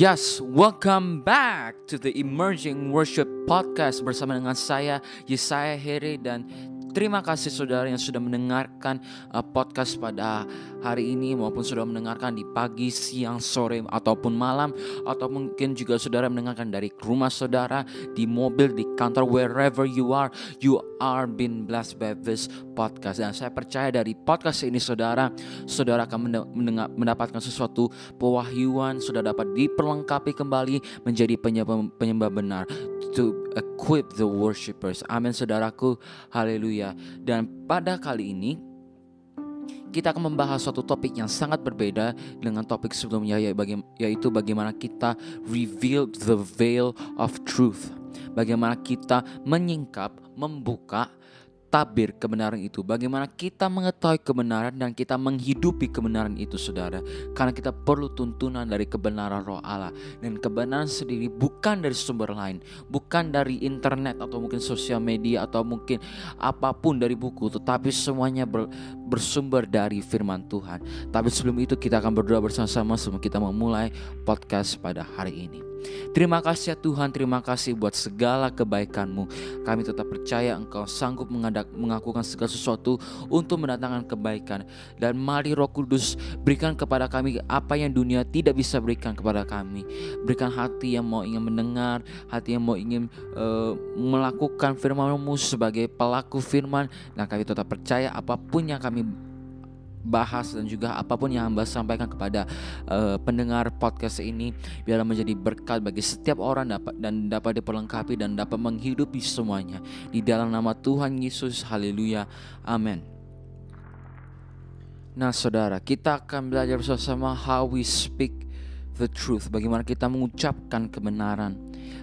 Yes, welcome back to the Emerging Worship Podcast bersama dengan saya Yesaya Heri dan Terima kasih saudara yang sudah mendengarkan uh, podcast pada hari ini maupun sudah mendengarkan di pagi, siang, sore ataupun malam atau mungkin juga saudara mendengarkan dari rumah saudara, di mobil, di kantor wherever you are, you are been blessed by this podcast. Dan saya percaya dari podcast ini saudara, saudara akan mendapatkan sesuatu pewahyuan, sudah dapat diperlengkapi kembali menjadi penyembah, penyembah benar to equip the worshippers. Amin saudaraku. Haleluya. Dan pada kali ini kita akan membahas suatu topik yang sangat berbeda dengan topik sebelumnya yaitu bagaimana kita reveal the veil of truth. Bagaimana kita menyingkap, membuka tabir kebenaran itu. Bagaimana kita mengetahui kebenaran dan kita menghidupi kebenaran itu saudara. Karena kita perlu tuntunan dari kebenaran roh Allah. Dan kebenaran sendiri bukan dari sumber lain. Bukan dari internet atau mungkin sosial media atau mungkin apa pun dari buku. Tetapi semuanya ber, bersumber dari firman Tuhan. Tapi sebelum itu kita akan berdoa bersama-sama sebelum kita memulai podcast pada hari ini. Terima kasih ya Tuhan, terima kasih buat segala kebaikanmu. Kami tetap percaya Engkau sanggup mengadak, mengakukan segala sesuatu untuk mendatangkan kebaikan. Dan mari roh kudus berikan kepada kami apa yang dunia tidak bisa berikan kepada kami. Berikan hati yang mau ingin mendengar, hati yang mau ingin uh, melakukan firmanmu sebagai pelaku firman. Dan kami tetap percaya apa pun yang kami bahas dan juga apa pun yang hamba sampaikan kepada uh, pendengar podcast ini biarlah menjadi berkat bagi setiap orang dapat dan dapat diperlengkapi dan dapat menghidupi semuanya. Di dalam nama Tuhan Yesus haleluya amin Nah saudara kita akan belajar bersama how we speak the truth. Bagaimana kita mengucapkan kebenaran.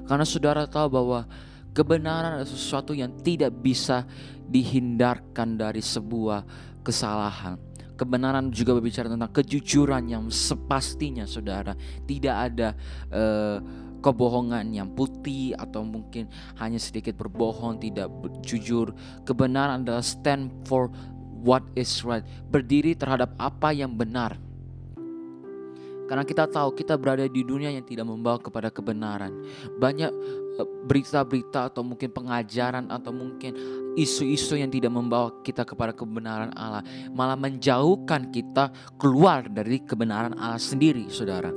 Karena saudara tahu bahwa kebenaran adalah sesuatu yang tidak bisa dihindarkan dari sebuah kesalahan kebenaran juga berbicara tentang kejujuran yang sepastinya saudara. Tidak ada uh, kebohongan yang putih atau mungkin hanya sedikit berbohong tidak jujur. Kebenaran adalah stand for what is right. Berdiri terhadap apa yang benar karena kita tahu kita berada di dunia yang tidak membawa kepada kebenaran. Banyak eh, berita-berita atau mungkin pengajaran atau mungkin isu-isu yang tidak membawa kita kepada kebenaran Allah, malah menjauhkan kita keluar dari kebenaran Allah sendiri, Saudara.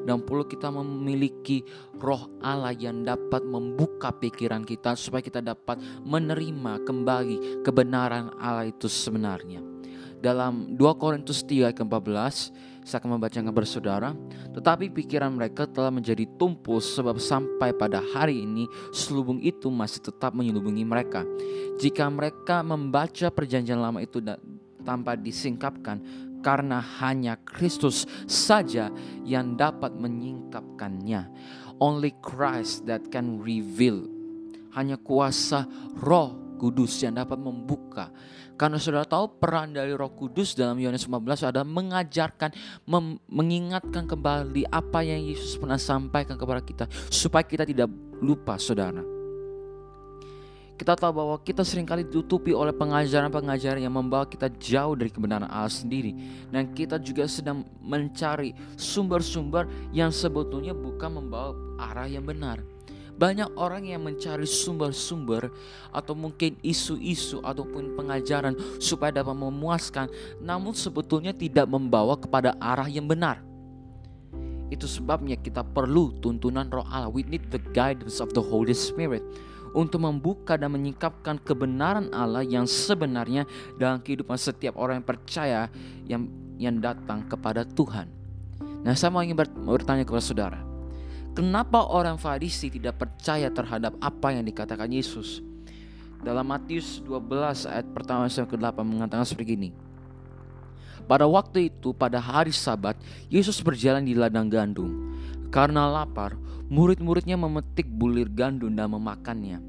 Dan perlu kita memiliki roh Allah yang dapat membuka pikiran kita supaya kita dapat menerima kembali kebenaran Allah itu sebenarnya. Dalam 2 Korintus 3 ayat 14 saya akan membacakan bersaudara. Tetapi pikiran mereka telah menjadi tumpul sebab sampai pada hari ini selubung itu masih tetap menyelubungi mereka. Jika mereka membaca perjanjian lama itu tanpa disingkapkan, karena hanya Kristus saja yang dapat menyingkapkannya. Only Christ that can reveal. Hanya kuasa Roh Kudus yang dapat membuka karena saudara tahu peran dari Roh Kudus dalam Yohanes 15 ada mengajarkan, mengingatkan kembali apa yang Yesus pernah sampaikan kepada kita supaya kita tidak lupa saudara. Kita tahu bahwa kita sering kali ditutupi oleh pengajaran-pengajaran yang membawa kita jauh dari kebenaran Allah sendiri. Dan kita juga sedang mencari sumber-sumber yang sebetulnya bukan membawa arah yang benar. Banyak orang yang mencari sumber-sumber atau mungkin isu-isu ataupun pengajaran supaya dapat memuaskan, namun sebetulnya tidak membawa kepada arah yang benar. Itu sebabnya kita perlu tuntunan Roh Allah. We need the guidance of the Holy Spirit untuk membuka dan menyingkapkan kebenaran Allah yang sebenarnya dalam kehidupan setiap orang yang percaya yang yang datang kepada Tuhan. Nah, saya mau ingin bertanya kepada saudara. Kenapa orang Farisi tidak percaya terhadap apa yang dikatakan Yesus? Dalam Matius 12 ayat pertama sampai ke-8 mengatakan seperti ini. Pada waktu itu, pada hari sabat, Yesus berjalan di ladang gandum. Karena lapar, murid-muridnya memetik bulir gandum dan memakannya.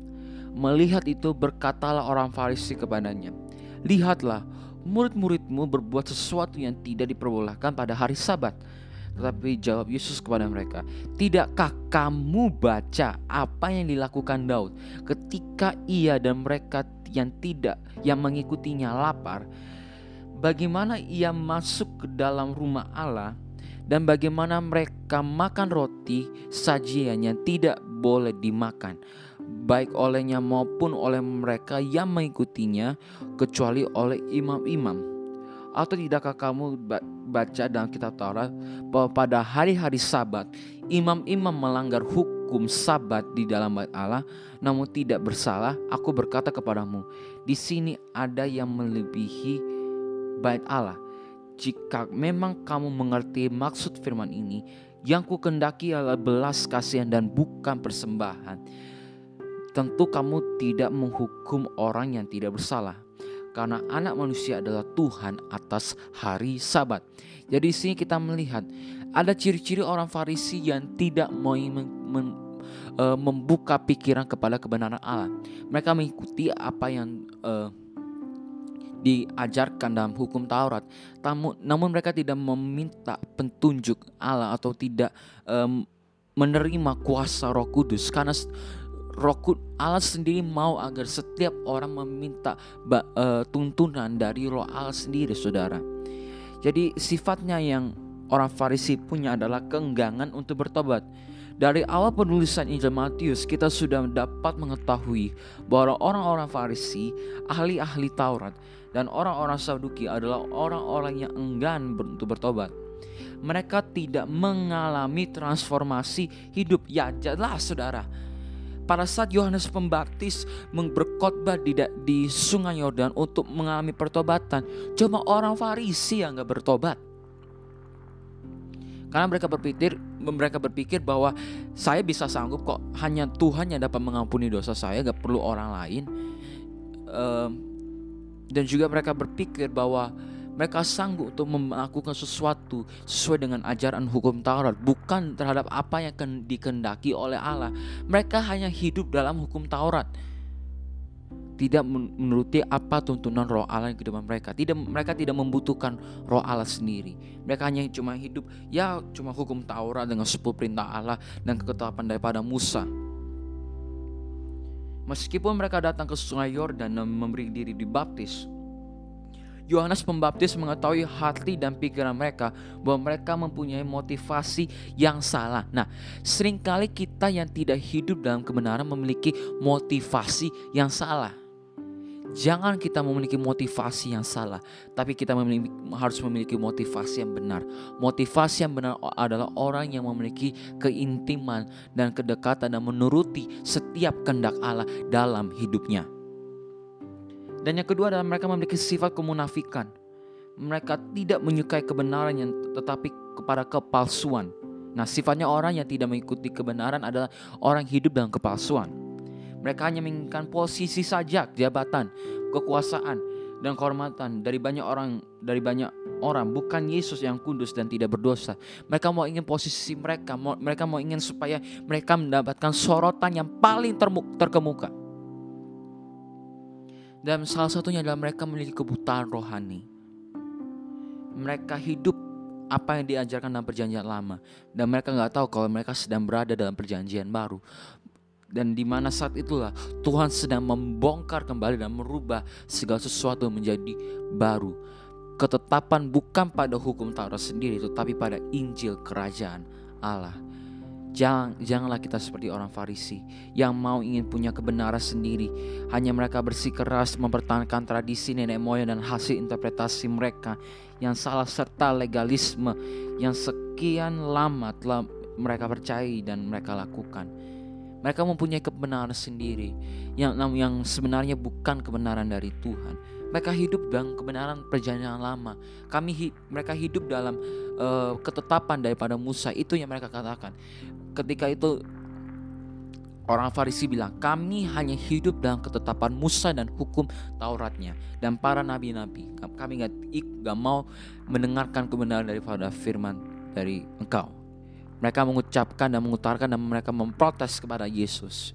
Melihat itu, berkatalah orang Farisi kepadanya, Lihatlah, murid-muridmu berbuat sesuatu yang tidak diperbolehkan pada hari sabat. Tetapi jawab Yesus kepada mereka, "Tidakkah kamu baca apa yang dilakukan Daud ketika ia dan mereka yang tidak yang mengikutinya lapar? Bagaimana ia masuk ke dalam rumah Allah dan bagaimana mereka makan roti sajian yang tidak boleh dimakan baik olehnya maupun oleh mereka yang mengikutinya kecuali oleh imam-imam atau tidakkah kamu baca dalam kitab Taurat bahwa pada hari-hari sabat imam-imam melanggar hukum sabat di dalam bait Allah namun tidak bersalah aku berkata kepadamu di sini ada yang melebihi bait Allah. Jika memang kamu mengerti maksud firman ini yang ku kendaki adalah belas kasihan dan bukan persembahan. Tentu kamu tidak menghukum orang yang tidak bersalah karena anak manusia adalah Tuhan atas hari sabat. Jadi di sini kita melihat ada ciri-ciri orang Farisi yang tidak mau e, membuka pikiran kepada kebenaran Allah. Mereka mengikuti apa yang e, diajarkan dalam hukum Taurat. Namun mereka tidak meminta petunjuk Allah atau tidak e, menerima kuasa Roh Kudus karena Roh Allah sendiri mau agar setiap orang meminta uh, tuntunan dari Roh Allah sendiri, saudara. Jadi sifatnya yang orang Farisi punya adalah keenggangan untuk bertobat. Dari awal penulisan Injil Matius, kita sudah dapat mengetahui bahwa orang-orang Farisi, ahli-ahli Taurat, dan orang-orang Saduki adalah orang-orang yang enggan untuk bertobat. Mereka tidak mengalami transformasi hidup. Ya jelas saudara, pada saat Yohanes Pembaptis berkhotbah di, di sungai Yordan untuk mengalami pertobatan, cuma orang Farisi yang gak bertobat. Karena mereka berpikir mereka berpikir bahwa saya bisa sanggup kok hanya Tuhan yang dapat mengampuni dosa saya, gak perlu orang lain. dan juga mereka berpikir bahwa mereka sanggup untuk melakukan sesuatu sesuai dengan ajaran hukum Taurat, bukan terhadap apa yang dikendaki oleh Allah. Mereka hanya hidup dalam hukum Taurat. Tidak menuruti apa tuntunan roh Allah yang kehidupan mereka. Tidak mereka tidak membutuhkan roh Allah sendiri. Mereka hanya cuma hidup ya cuma hukum Taurat dengan sepuluh perintah Allah dan keketapan daripada Musa. Meskipun mereka datang ke sungai Yordan dan memberi diri dibaptis, Yohanes Pembaptis mengetahui hati dan pikiran mereka bahwa mereka mempunyai motivasi yang salah. Nah, sering kali kita yang tidak hidup dalam kebenaran memiliki motivasi yang salah. Jangan kita memiliki motivasi yang salah, tapi kita memiliki, harus memiliki motivasi yang benar. Motivasi yang benar adalah orang yang memiliki keintiman dan kedekatan dan menuruti setiap kehendak Allah dalam hidupnya. Dan yang kedua adalah mereka memiliki sifat kemunafikan. Mereka tidak menyukai kebenaran yang tetapi kepada kepalsuan. Nah, sifatnya orang yang tidak mengikuti kebenaran adalah orang hidup dalam kepalsuan. Mereka hanya menginginkan posisi saja, jabatan, kekuasaan, dan kehormatan dari banyak orang dari banyak orang bukan Yesus yang kudus dan tidak berdosa mereka mau ingin posisi mereka mereka mau ingin supaya mereka mendapatkan sorotan yang paling terkemuka dan salah satunya adalah mereka memiliki kebutaan rohani. Mereka hidup apa yang diajarkan dalam perjanjian lama. Dan mereka nggak tahu kalau mereka sedang berada dalam perjanjian baru. Dan di mana saat itulah Tuhan sedang membongkar kembali dan merubah segala sesuatu menjadi baru. Ketetapan bukan pada hukum Taurat sendiri tetapi pada Injil kerajaan Allah. Jangan, janganlah kita seperti orang Farisi yang mau ingin punya kebenaran sendiri. Hanya mereka bersikeras mempertahankan tradisi nenek moyang dan hasil interpretasi mereka yang salah serta legalisme yang sekian lama telah mereka percayai dan mereka lakukan. Mereka mempunyai kebenaran sendiri yang yang sebenarnya bukan kebenaran dari Tuhan. Mereka hidup dalam kebenaran perjanjian lama. Kami mereka hidup dalam uh, ketetapan daripada Musa. Itu yang mereka katakan. Ketika itu orang Farisi bilang, kami hanya hidup dalam ketetapan Musa dan hukum Tauratnya dan para nabi-nabi. Kami nggak gak mau mendengarkan kebenaran daripada firman dari engkau. Mereka mengucapkan dan mengutarakan dan mereka memprotes kepada Yesus.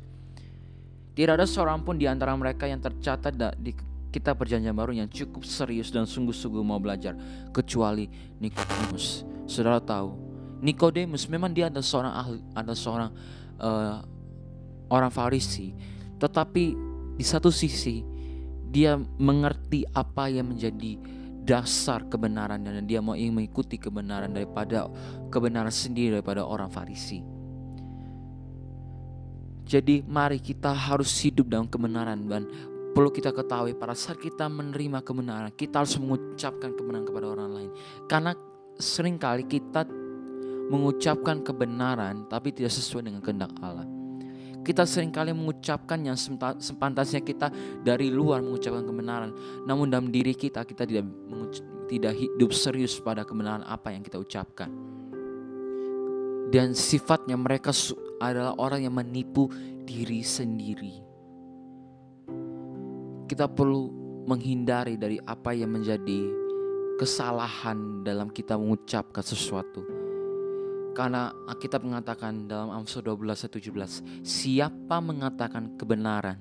Tidak ada seorang pun di antara mereka yang tercatat di kita perjanjian baru yang cukup serius dan sungguh-sungguh mau belajar kecuali Nikodemus. Saudara tahu, Nikodemus memang dia ada seorang ahli, ada seorang uh, orang Farisi, tetapi di satu sisi dia mengerti apa yang menjadi dasar kebenaran dan dia mau ingin mengikuti kebenaran daripada kebenaran sendiri daripada orang Farisi. Jadi mari kita harus hidup dalam kebenaran dan perlu kita ketahui pada saat kita menerima kebenaran kita harus mengucapkan kebenaran kepada orang lain karena sering kali kita mengucapkan kebenaran tapi tidak sesuai dengan kehendak Allah. Kita sering kali mengucapkan yang sepantasnya kita dari luar mengucapkan kebenaran, namun dalam diri kita kita tidak tidak hidup serius pada kebenaran apa yang kita ucapkan. Dan sifatnya mereka adalah orang yang menipu diri sendiri. Kita perlu menghindari dari apa yang menjadi kesalahan dalam kita mengucapkan sesuatu karena Alkitab mengatakan dalam Amsal 12 17, siapa mengatakan kebenaran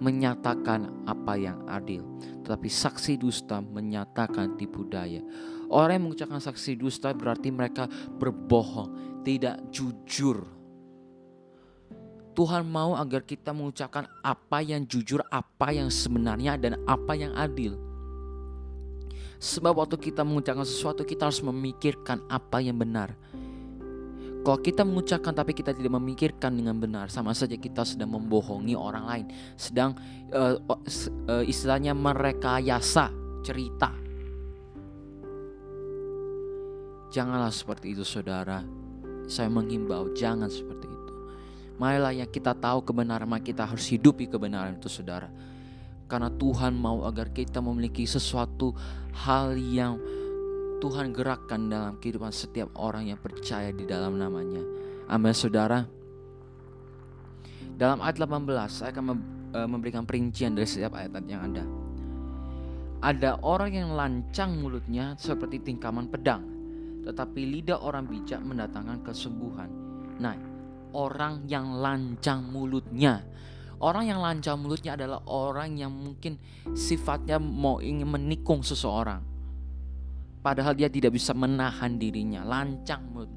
menyatakan apa yang adil, tetapi saksi dusta menyatakan tipu daya. Orang yang mengucapkan saksi dusta berarti mereka berbohong, tidak jujur. Tuhan mau agar kita mengucapkan apa yang jujur, apa yang sebenarnya, dan apa yang adil. Sebab waktu kita mengucapkan sesuatu, kita harus memikirkan apa yang benar kalau kita mengucapkan tapi kita tidak memikirkan dengan benar, sama saja kita sedang membohongi orang lain, sedang uh, uh, istilahnya merekayasa cerita. Janganlah seperti itu, saudara. Saya menghimbau, jangan seperti itu. Marilah yang kita tahu kebenaran, maka kita harus hidupi kebenaran itu, saudara. Karena Tuhan mau agar kita memiliki sesuatu hal yang Tuhan gerakkan dalam kehidupan setiap orang yang percaya di dalam namanya. Amin saudara. Dalam ayat 18 saya akan e, memberikan perincian dari setiap ayat yang ada. Ada orang yang lancang mulutnya seperti tingkaman pedang, tetapi lidah orang bijak mendatangkan kesembuhan. Nah, orang yang lancang mulutnya Orang yang lancang mulutnya adalah orang yang mungkin sifatnya mau ingin menikung seseorang Padahal dia tidak bisa menahan dirinya, lancang mulut.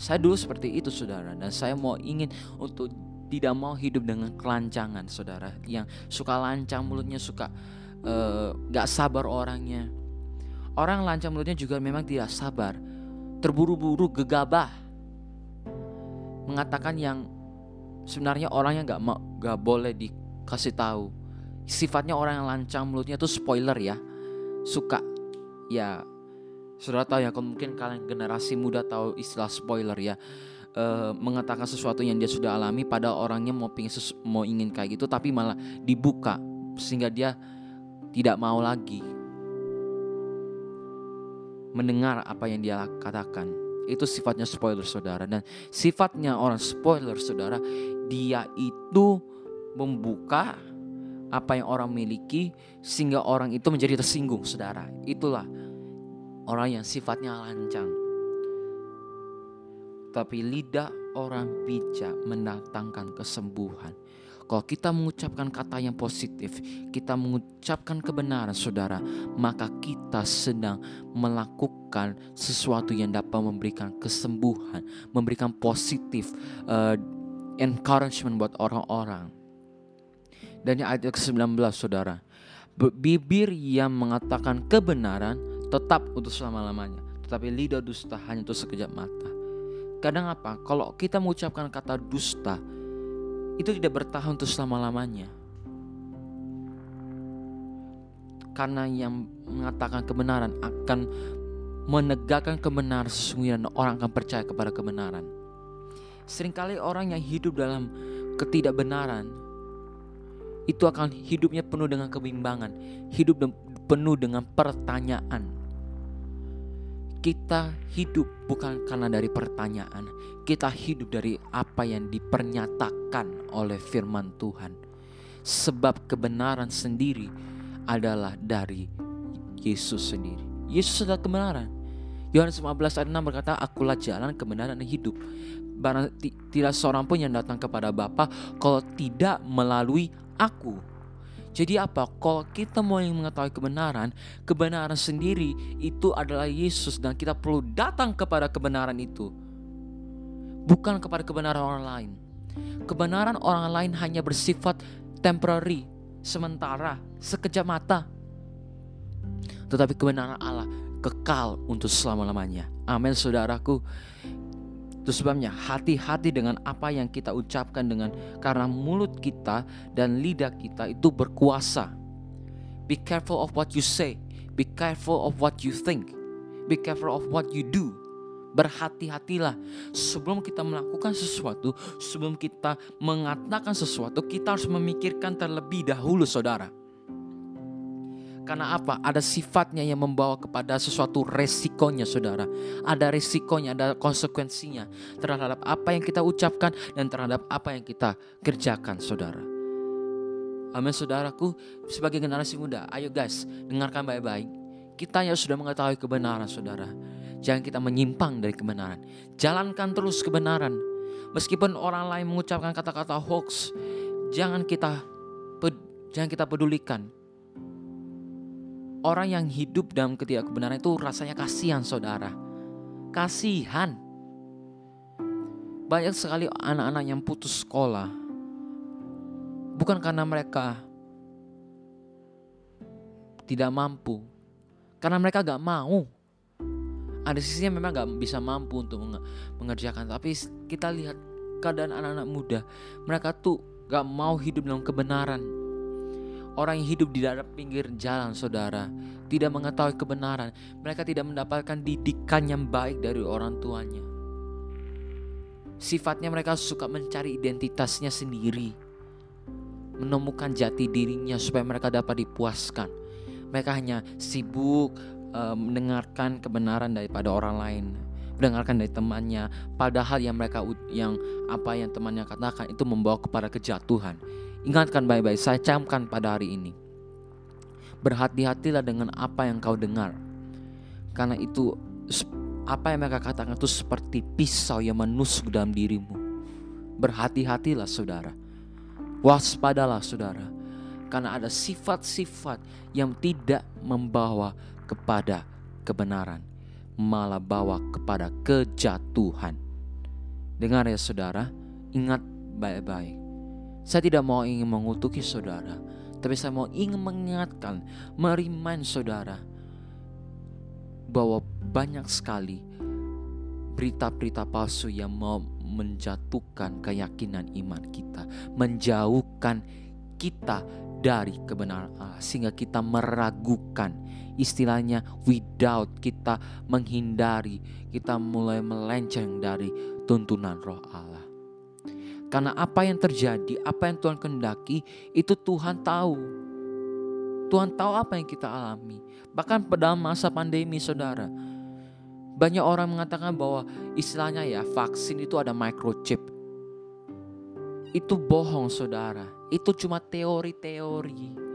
Saya dulu seperti itu saudara dan saya mau ingin untuk tidak mau hidup dengan kelancangan saudara yang suka lancang mulutnya suka uh, gak sabar orangnya. Orang lancang mulutnya juga memang tidak sabar, terburu-buru, gegabah, mengatakan yang sebenarnya orangnya gak mau gak boleh dikasih tahu. Sifatnya orang yang lancang mulutnya itu spoiler ya, suka ya Saudara tahu ya, kalau mungkin kalian generasi muda tahu istilah spoiler ya. Uh, mengatakan sesuatu yang dia sudah alami pada orangnya mau pingin mau ingin kayak gitu tapi malah dibuka sehingga dia tidak mau lagi mendengar apa yang dia katakan. Itu sifatnya spoiler saudara dan sifatnya orang spoiler saudara dia itu membuka apa yang orang miliki sehingga orang itu menjadi tersinggung saudara. Itulah orang yang sifatnya lancang. Tapi lidah orang bijak mendatangkan kesembuhan. Kalau kita mengucapkan kata yang positif, kita mengucapkan kebenaran, saudara, maka kita sedang melakukan sesuatu yang dapat memberikan kesembuhan, memberikan positif uh, encouragement buat orang-orang. Dan ayat ke-19, saudara, bibir yang mengatakan kebenaran tetap untuk selama-lamanya. Tetapi lidah dusta hanya untuk sekejap mata. Kadang apa? Kalau kita mengucapkan kata dusta, itu tidak bertahan untuk selama-lamanya. Karena yang mengatakan kebenaran akan menegakkan kebenaran sesungguhnya orang akan percaya kepada kebenaran. Seringkali orang yang hidup dalam ketidakbenaran itu akan hidupnya penuh dengan kebimbangan, hidup penuh dengan pertanyaan. Kita hidup bukan karena dari pertanyaan, kita hidup dari apa yang dipernyatakan oleh firman Tuhan. Sebab kebenaran sendiri adalah dari Yesus sendiri. Yesus adalah kebenaran. Yohanes 15 ayat 6 berkata, Akulah jalan kebenaran dan hidup. Barang tidak seorang pun yang datang kepada Bapa kalau tidak melalui aku. Jadi apa? Kalau kita mau yang mengetahui kebenaran, kebenaran sendiri itu adalah Yesus dan kita perlu datang kepada kebenaran itu. Bukan kepada kebenaran orang lain. Kebenaran orang lain hanya bersifat temporary, sementara, sekejap mata. tetapi kebenaran Allah kekal untuk selama-lamanya. Amin saudaraku. Itu sebabnya hati-hati dengan apa yang kita ucapkan dengan karena mulut kita dan lidah kita itu berkuasa. Be careful of what you say. Be careful of what you think. Be careful of what you do. Berhati-hatilah sebelum kita melakukan sesuatu, sebelum kita mengatakan sesuatu, kita harus memikirkan terlebih dahulu, saudara. Karena apa? Ada sifatnya yang membawa kepada sesuatu resikonya, saudara. Ada resikonya, ada konsekuensinya terhadap apa yang kita ucapkan dan terhadap apa yang kita kerjakan, saudara. Amin, saudaraku. Sebagai generasi muda, ayo guys, dengarkan baik-baik. Kita yang sudah mengetahui kebenaran, saudara. Jangan kita menyimpang dari kebenaran. Jalankan terus kebenaran. Meskipun orang lain mengucapkan kata-kata hoax, jangan kita jangan kita pedulikan. Orang yang hidup dalam ketidakbenaran itu rasanya kasihan, saudara. Kasihan. Banyak sekali anak-anak yang putus sekolah. Bukan karena mereka tidak mampu, karena mereka gak mau ada sisinya memang gak bisa mampu untuk mengerjakan tapi kita lihat keadaan anak-anak muda mereka tuh gak mau hidup dalam kebenaran orang yang hidup di dalam pinggir jalan saudara tidak mengetahui kebenaran. Mereka tidak mendapatkan didikan yang baik dari orang tuanya. Sifatnya mereka suka mencari identitasnya sendiri. Menemukan jati dirinya supaya mereka dapat dipuaskan. Mereka hanya sibuk uh, mendengarkan kebenaran daripada orang lain. Mendengarkan dari temannya. Padahal yang mereka yang apa yang temannya katakan itu membawa kepada kejatuhan ingatkan baik-baik saya camkan pada hari ini. Berhati-hatilah dengan apa yang kau dengar. Karena itu apa yang mereka katakan itu seperti pisau yang menusuk dalam dirimu. Berhati-hatilah saudara. Waspadalah saudara. Karena ada sifat-sifat yang tidak membawa kepada kebenaran, malah bawa kepada kejatuhan. Dengar ya saudara, ingat baik-baik. Saya tidak mau ingin mengutuki saudara, tapi saya mau ingin mengingatkan, merimain saudara bahwa banyak sekali berita-berita palsu yang mau menjatuhkan keyakinan iman kita, menjauhkan kita dari kebenaran Allah sehingga kita meragukan istilahnya without kita menghindari kita mulai melenceng dari tuntunan roh Allah karena apa yang terjadi apa yang Tuhan kendaki itu Tuhan tahu. Tuhan tahu apa yang kita alami. Bahkan pada masa pandemi saudara banyak orang mengatakan bahwa istilahnya ya vaksin itu ada microchip. Itu bohong saudara. Itu cuma teori-teori.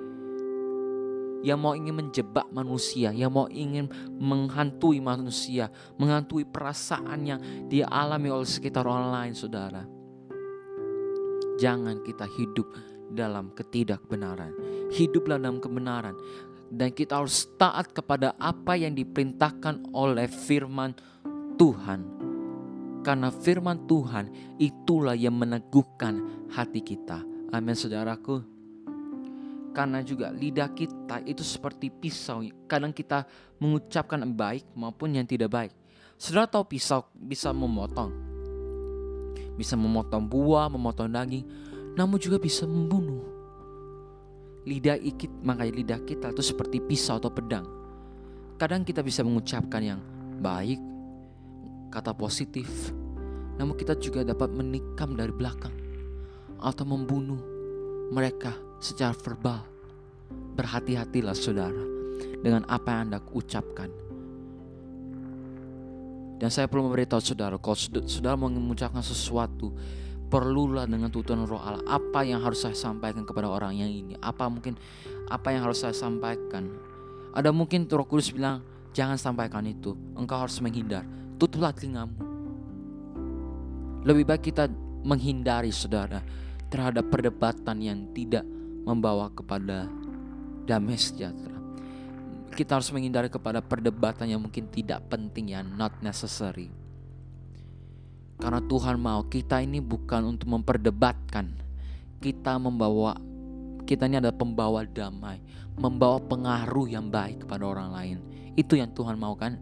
Yang mau ingin menjebak manusia, yang mau ingin menghantui manusia, menghantui perasaan yang dia alami oleh sekitar orang lain, saudara. Jangan kita hidup dalam ketidakbenaran. Hiduplah dalam kebenaran. Dan kita harus taat kepada apa yang diperintahkan oleh firman Tuhan. Karena firman Tuhan itulah yang meneguhkan hati kita. Amin saudaraku. Karena juga lidah kita itu seperti pisau. Kadang kita mengucapkan baik maupun yang tidak baik. Saudara tahu pisau bisa memotong. Bisa memotong buah, memotong daging. Namun juga bisa membunuh. Lidah ikit, makanya lidah kita itu seperti pisau atau pedang. Kadang kita bisa mengucapkan yang baik, kata positif. Namun kita juga dapat menikam dari belakang. Atau membunuh mereka secara verbal. Berhati-hatilah saudara dengan apa yang Anda ucapkan. Dan saya perlu memberitahu saudara, kalau saudara mengucapkan sesuatu, perlulah dengan tuntunan roh Allah. Apa yang harus saya sampaikan kepada orang yang ini? Apa mungkin apa yang harus saya sampaikan? Ada mungkin roh kudus bilang, jangan sampaikan itu. Engkau harus menghindar. Tutuplah telingamu. Lebih baik kita menghindari saudara terhadap perdebatan yang tidak membawa kepada damai sejahtera. Kita harus menghindari kepada perdebatan yang mungkin tidak penting ya, not necessary. Karena Tuhan mau kita ini bukan untuk memperdebatkan. Kita membawa kita ini adalah pembawa damai, membawa pengaruh yang baik kepada orang lain. Itu yang Tuhan mau kan?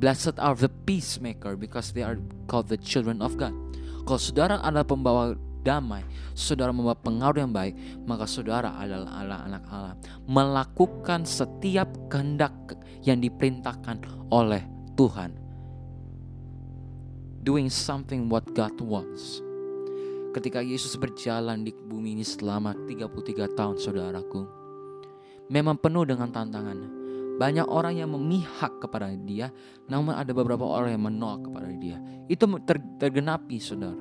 Blessed are the peacemaker because they are called the children of God. Kalau saudara adalah pembawa damai, saudara membawa pengaruh yang baik, maka saudara adalah anak-anak Allah. Melakukan setiap kehendak yang diperintahkan oleh Tuhan. Doing something what God wants. Ketika Yesus berjalan di bumi ini selama 33 tahun saudaraku. Memang penuh dengan tantangan. Banyak orang yang memihak kepada dia, namun ada beberapa orang yang menolak kepada dia. Itu ter tergenapi saudara.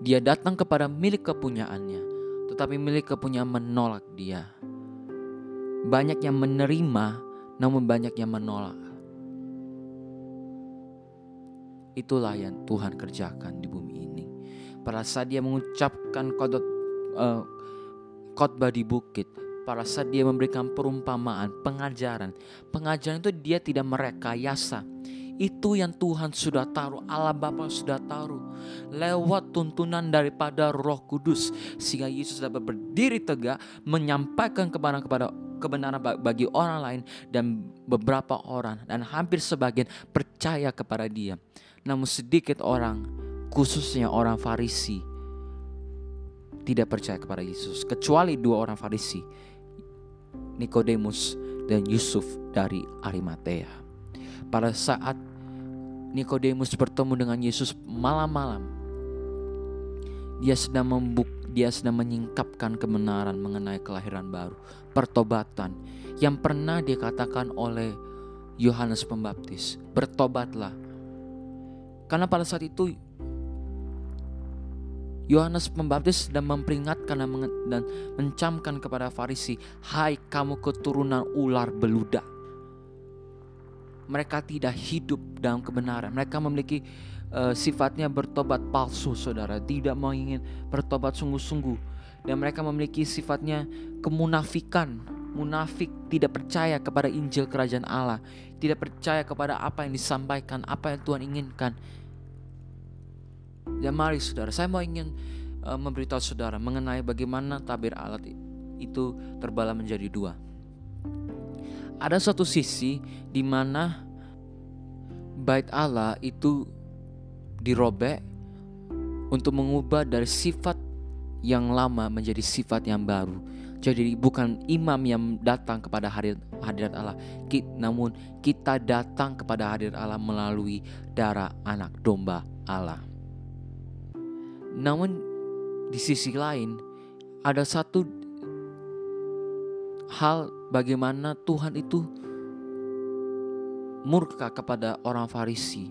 Dia datang kepada milik kepunyaannya, tetapi milik kepunyaan menolak dia. Banyak yang menerima, namun banyak yang menolak. Itulah yang Tuhan kerjakan di bumi ini. Pada saat dia mengucapkan kodot, uh, khotbah di bukit, pada saat dia memberikan perumpamaan, pengajaran, pengajaran itu dia tidak merekayasa, itu yang Tuhan sudah taruh, Allah Bapa sudah taruh lewat tuntunan daripada Roh Kudus sehingga Yesus dapat berdiri tegak menyampaikan kebenaran kepada kebenaran bagi orang lain dan beberapa orang dan hampir sebagian percaya kepada Dia. Namun sedikit orang, khususnya orang Farisi, tidak percaya kepada Yesus kecuali dua orang Farisi, Nikodemus dan Yusuf dari Arimatea. Pada saat Nikodemus bertemu dengan Yesus malam-malam. Dia sedang membuk, dia sedang menyingkapkan kebenaran mengenai kelahiran baru, pertobatan yang pernah dikatakan oleh Yohanes Pembaptis, bertobatlah. Karena pada saat itu Yohanes Pembaptis sedang memperingatkan dan mencamkan kepada Farisi, "Hai kamu keturunan ular beludak." Mereka tidak hidup dalam kebenaran. Mereka memiliki uh, sifatnya bertobat palsu, saudara. Tidak mau ingin bertobat sungguh-sungguh. Dan mereka memiliki sifatnya kemunafikan. Munafik tidak percaya kepada Injil Kerajaan Allah. Tidak percaya kepada apa yang disampaikan, apa yang Tuhan inginkan. Dan mari saudara, saya mau ingin uh, memberitahu saudara mengenai bagaimana tabir alat itu terbelah menjadi dua ada satu sisi di mana bait Allah itu dirobek untuk mengubah dari sifat yang lama menjadi sifat yang baru. Jadi bukan imam yang datang kepada hadirat Allah, namun kita datang kepada hadirat Allah melalui darah anak domba Allah. Namun di sisi lain ada satu hal bagaimana Tuhan itu murka kepada orang Farisi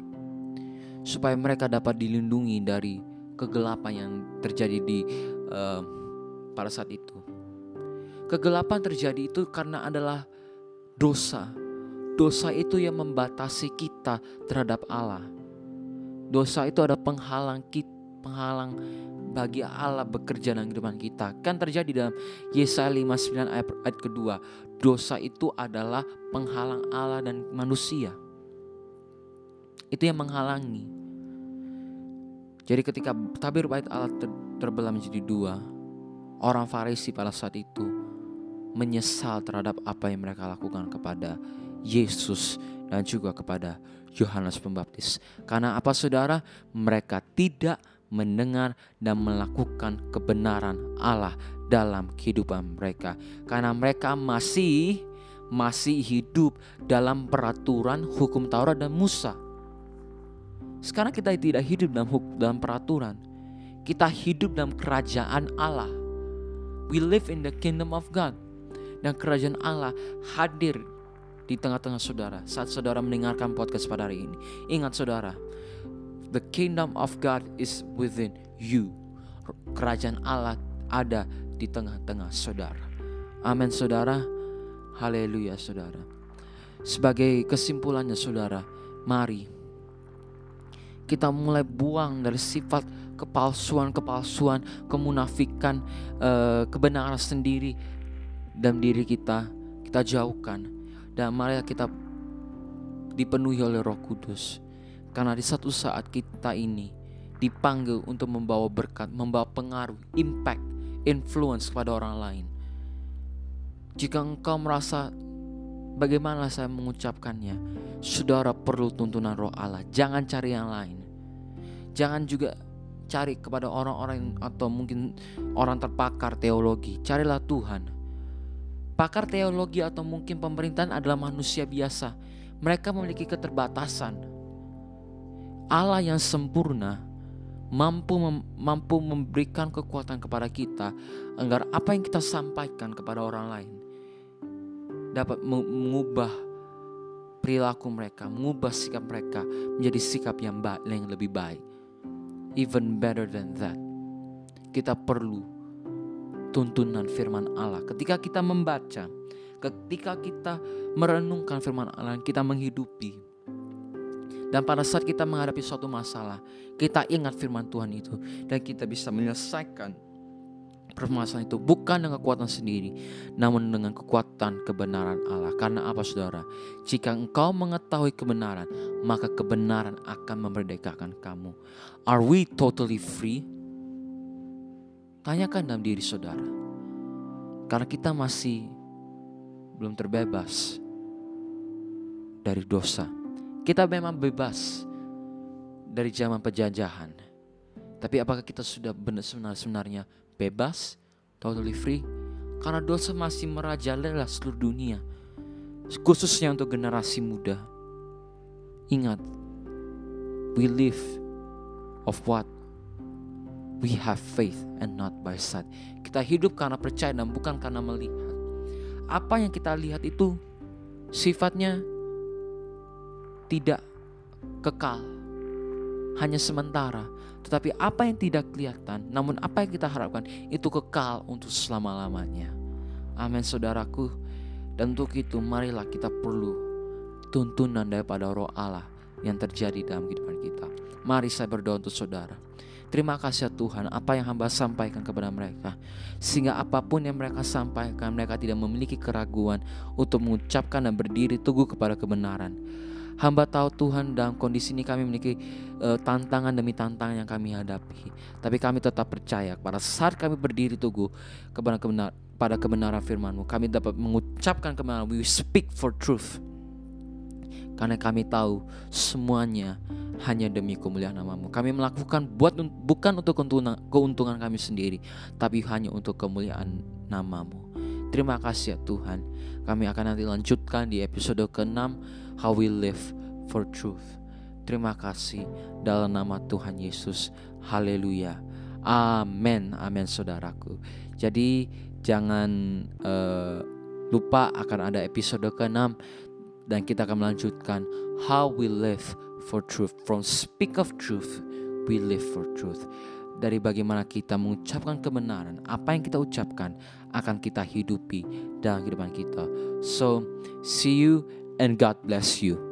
supaya mereka dapat dilindungi dari kegelapan yang terjadi di uh, pada saat itu. Kegelapan terjadi itu karena adalah dosa. Dosa itu yang membatasi kita terhadap Allah. Dosa itu ada penghalang kita, penghalang bagi Allah bekerja dalam kehidupan kita. Kan terjadi dalam Yesaya 59 ayat, ayat kedua. Dosa itu adalah penghalang Allah dan manusia. Itu yang menghalangi. Jadi ketika tabir bait Allah ter, terbelah menjadi dua, orang Farisi pada saat itu menyesal terhadap apa yang mereka lakukan kepada Yesus dan juga kepada Yohanes Pembaptis. Karena apa saudara? Mereka tidak mendengar dan melakukan kebenaran Allah dalam kehidupan mereka karena mereka masih masih hidup dalam peraturan hukum Taurat dan Musa. Sekarang kita tidak hidup dalam dalam peraturan. Kita hidup dalam kerajaan Allah. We live in the kingdom of God. Dan kerajaan Allah hadir di tengah-tengah saudara saat saudara mendengarkan podcast pada hari ini. Ingat saudara, The kingdom of God is within you. Kerajaan Allah ada di tengah-tengah saudara. Amin saudara. Haleluya saudara. Sebagai kesimpulannya saudara, mari kita mulai buang dari sifat kepalsuan-kepalsuan, kemunafikan, eh, kebenaran sendiri dalam diri kita. Kita jauhkan dan mari kita dipenuhi oleh Roh Kudus karena di satu saat kita ini dipanggil untuk membawa berkat, membawa pengaruh, impact, influence kepada orang lain. Jika engkau merasa bagaimana saya mengucapkannya, saudara perlu tuntunan roh Allah. Jangan cari yang lain. Jangan juga cari kepada orang-orang atau mungkin orang terpakar teologi. Carilah Tuhan. Pakar teologi atau mungkin pemerintahan adalah manusia biasa. Mereka memiliki keterbatasan. Allah yang sempurna mampu mem mampu memberikan kekuatan kepada kita agar apa yang kita sampaikan kepada orang lain dapat mengubah perilaku mereka, mengubah sikap mereka menjadi sikap yang baik, yang lebih baik. Even better than that. Kita perlu tuntunan firman Allah. Ketika kita membaca, ketika kita merenungkan firman Allah, kita menghidupi dan pada saat kita menghadapi suatu masalah, kita ingat firman Tuhan itu dan kita bisa menyelesaikan permasalahan itu bukan dengan kekuatan sendiri, namun dengan kekuatan kebenaran Allah. Karena apa saudara? Jika engkau mengetahui kebenaran, maka kebenaran akan memerdekakan kamu. Are we totally free? Tanyakan dalam diri saudara. Karena kita masih belum terbebas dari dosa kita memang bebas dari zaman penjajahan. Tapi apakah kita sudah benar sebenarnya bebas, totally free? Karena dosa masih merajalela seluruh dunia. Khususnya untuk generasi muda. Ingat, we live of what we have faith and not by sight. Kita hidup karena percaya dan bukan karena melihat. Apa yang kita lihat itu sifatnya tidak kekal, hanya sementara. Tetapi apa yang tidak kelihatan, namun apa yang kita harapkan itu kekal untuk selama-lamanya. Amin saudaraku. Dan untuk itu marilah kita perlu tuntunan daripada roh Allah yang terjadi dalam kehidupan kita. Mari saya berdoa untuk saudara. Terima kasih ya Tuhan apa yang hamba sampaikan kepada mereka. Sehingga apa pun yang mereka sampaikan mereka tidak memiliki keraguan untuk mengucapkan dan berdiri teguh kepada kebenaran. Hamba tahu Tuhan dalam kondisi ini kami memiliki uh, tantangan demi tantangan yang kami hadapi. Tapi kami tetap percaya pada saat kami berdiri teguh kepada kebenaran, pada kebenaran firman-Mu, kami dapat mengucapkan kebenaran. We speak for truth. Karena kami tahu semuanya hanya demi kemuliaan namamu. Kami melakukan buat bukan untuk keuntungan, keuntungan kami sendiri, tapi hanya untuk kemuliaan namamu. Terima kasih ya Tuhan. Kami akan nanti lanjutkan di episode ke-6 how we live for truth. Terima kasih dalam nama Tuhan Yesus. Haleluya. Amin. Amin saudaraku. Jadi jangan uh, lupa akan ada episode ke-6 dan kita akan melanjutkan how we live for truth. From speak of truth, we live for truth. Dari bagaimana kita mengucapkan kebenaran, apa yang kita ucapkan akan kita hidupi dalam kehidupan kita. So, see you and God bless you.